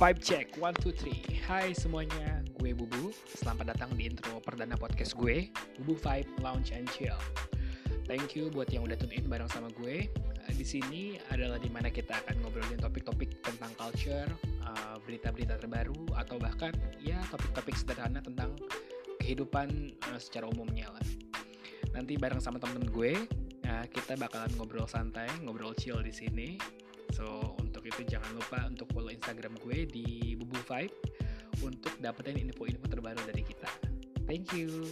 Vibe check, one, two, three. Hai semuanya, gue Bubu. Selamat datang di intro perdana podcast gue, Bubu Vibe Lounge and Chill. Thank you buat yang udah tune in bareng sama gue. Uh, di sini adalah di mana kita akan ngobrolin topik-topik tentang culture, uh, berita-berita terbaru, atau bahkan ya topik-topik sederhana tentang kehidupan uh, secara umumnya lah. Nanti bareng sama temen gue, kita bakalan ngobrol santai, ngobrol chill di sini. So untuk itu jangan lupa untuk follow Instagram gue di Bubu Vibe untuk dapetin info-info terbaru dari kita. Thank you.